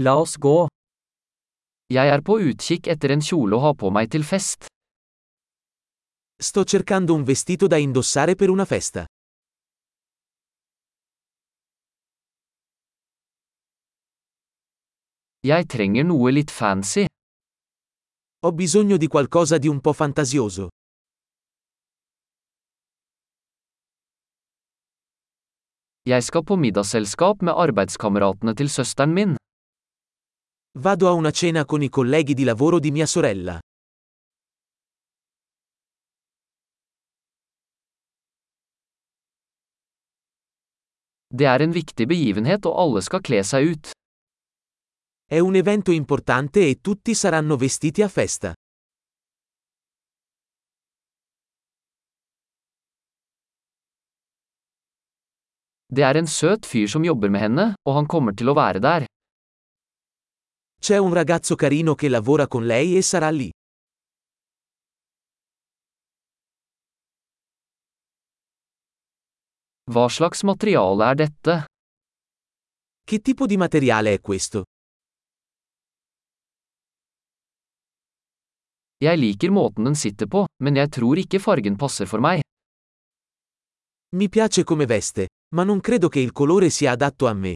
La oss gå. Jeg er på utkikk etter en kjole å ha på meg til fest. Sto cercando un vestito da indossare per una festa. Jeg trenger noe litt fancy. Ho bisogno di qualcosa di un po' fantasioso. Jeg skal på middagsselskap med arbeidskameratene til søsteren min. Vado a una cena con i colleghi di lavoro di mia sorella. Det er en viktig begivenhet og alle skal kle seg ut. È un evento importante e tutti saranno vestiti a festa. Det er en søt fyr som jobber med henne, og han kommer til å være der. C'è un ragazzo carino che lavora con lei e sarà lì. Hva slags materiale er dette? Che tipo di materiale è questo? Jeg liker måten den sitter på, men jeg tror ikke fargen passer for meg. Mi piace come veste, ma non credo che il colore sia adatto a me.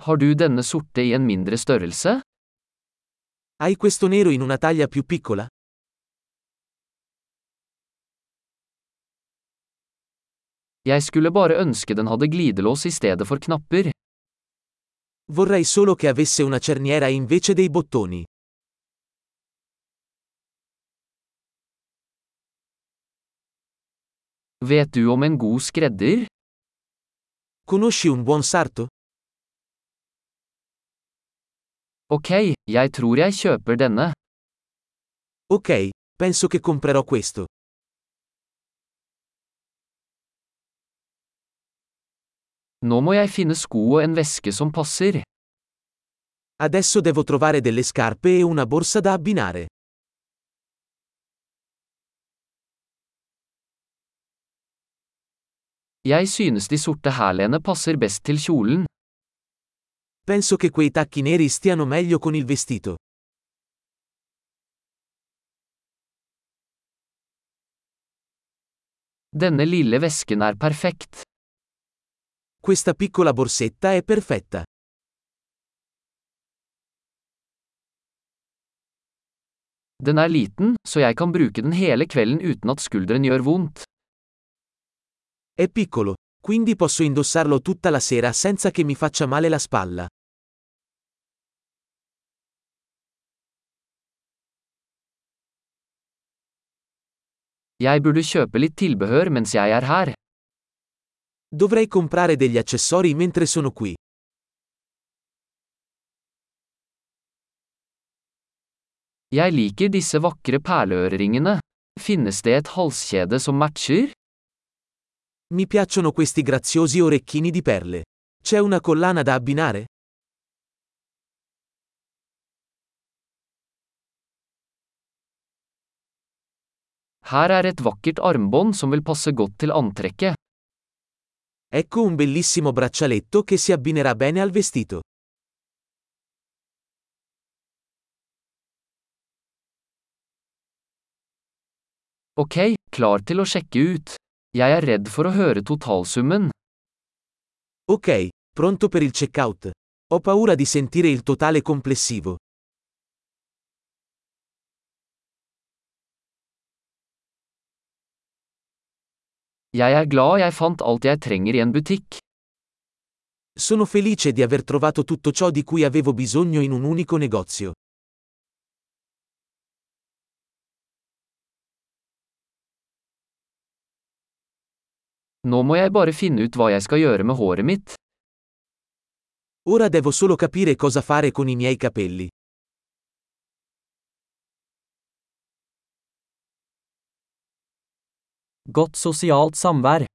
Har du denne sorte i en mindre størrelse? Hai questo nero in una taglia più piccola? Jeg skulle bare ønske den hadde glidelås i stedet for knapper. Vorrei solo che avesse una cerniera invece dei bottoni. Vet du om en god skredder? Conosci un buon sarto? Ok, jeg tror jeg kjøper denne. Ok, penso che comprerò questo. Nå må jeg finne sko og en veske som passer. Adesso devo trovare delle scarpe e una borsa da abbinare. Jeg synes de sorte hælene passer best til kjolen. Penso che quei tacchi neri stiano meglio con il vestito. Denne lille vesken er perfekt. Questa piccola borsetta è perfetta. Den er liten, så jeg kan bruke den hele kvelden uten at skulderen gjør vondt. È piccolo, quindi posso indossarlo tutta la sera senza che mi faccia male la spalla. Jeg burde kjøpe litt tilbehør mens jeg er her. Dovrei comprare degli accessori mentre sono qui. Jeg liker disse vakre perleøreringene. Finnes det et halskjede som matcher? Mi piacciono questi graziosi orecchini di perle. C'è una collana da abbinare? Her er et vakkert armbånd som vil passe godt til antrekket. Ecco un bellissimo braccialetto che si abbinerà bene al vestito. Ok, klar til å sjekke ut. Jeg er redd for å høre totalsummen. Ok, pronto per il checkout. Ho paura di sentire il totale complessivo. Jeg er glad jeg fant alt jeg trenger i en butikk. Sono felice di aver trovato tutto ciò di cui avevo bisogno in un unico negozio. Nå må jeg bare finne ut hva jeg skal gjøre med håret mitt. Ora devo solo capire cosa fare con i miei capelli. Godt sosialt samvær.